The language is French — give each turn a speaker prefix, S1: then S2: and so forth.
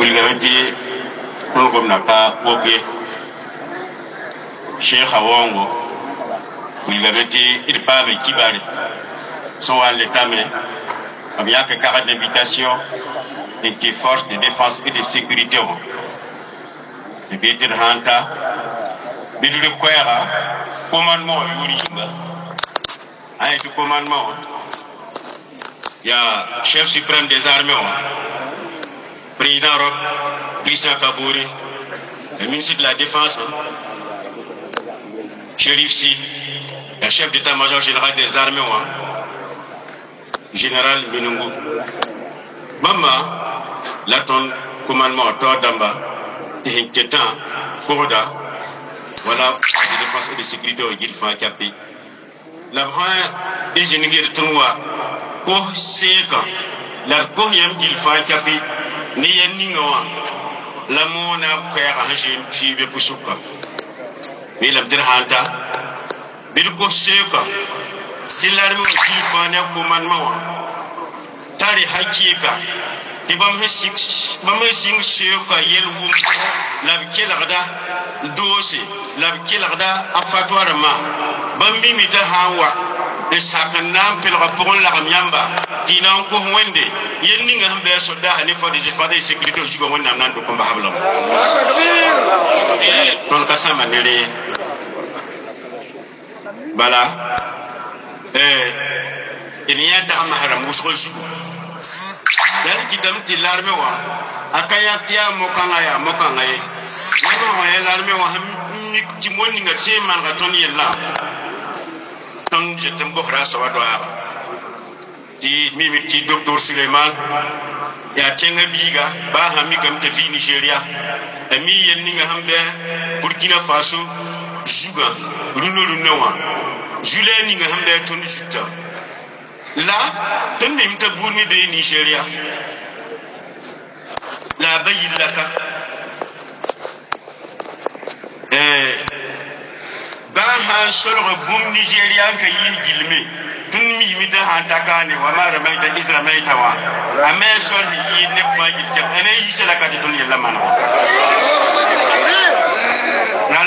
S1: wilgame tɩ tõogem na ka woke sheekha wongo wilgame tɩ d paame kibare sẽn wa n letame b yãk cagd d'invitation n tɩ force de défense et de sécurité wã tɩ bɩ tɩ d sã n ta bɩ d rɩk koɛɛga commandement wã yʋʋr yĩnga ã yetɩ commandement wã yaa chef suprême des armées président christian kabore le ministre de la défense shérif si le chef d'état-major général des armées wã général minungu bãmba la tõnd commandement tɩ sẽn ketã pʋgda wala de défense et de sécurité fãa kape la y zĩnigd tõnd wa kos seekã la d kos yãmb gil fãa kape ne yen ninga wa la mona koyaga han shen fiibe pusuka wilam dir hanta bil ko seka silar mo ji fane ko man ma wa tari hakika ti bam he sik bam he sing seka yel wum lab kelagda dosi lab kelagda afatwara ma bam mi mi ta hawa e sakan pel rapport la yamba dinan ko wende yenninga hambe soldat hanifa de jefada e sécurité jugo wonnam nan do komba hablam ton ka sama nere bala. Eh iniya ta maharam usro jugo dal ki dam ti larme wa akaya tiya mokanga ya mokanga ye. Nana wa larme wa ham ti monni ngat se man ga ton yella. Tan je tan bokhra so wa do tɩ mimi tɩ doctor suleiman yaa tẽngã biiga baa sã mikame t'a bii nigeria a mi yel ninga sẽn bɩ burkina faso zugã rũnã rũnã wã zulɛ ninga sẽn bɩ tõnd zutã la tõnd mim t'a buud me bee nigeria la a ba yillaka baa sã n solg bũmb nigeria n ka yɩɩs gilme tun yimita han takani wa ma ramaita iz ramaita wa. Amma yi ne fajir ke ene yishala kati tun yalla mana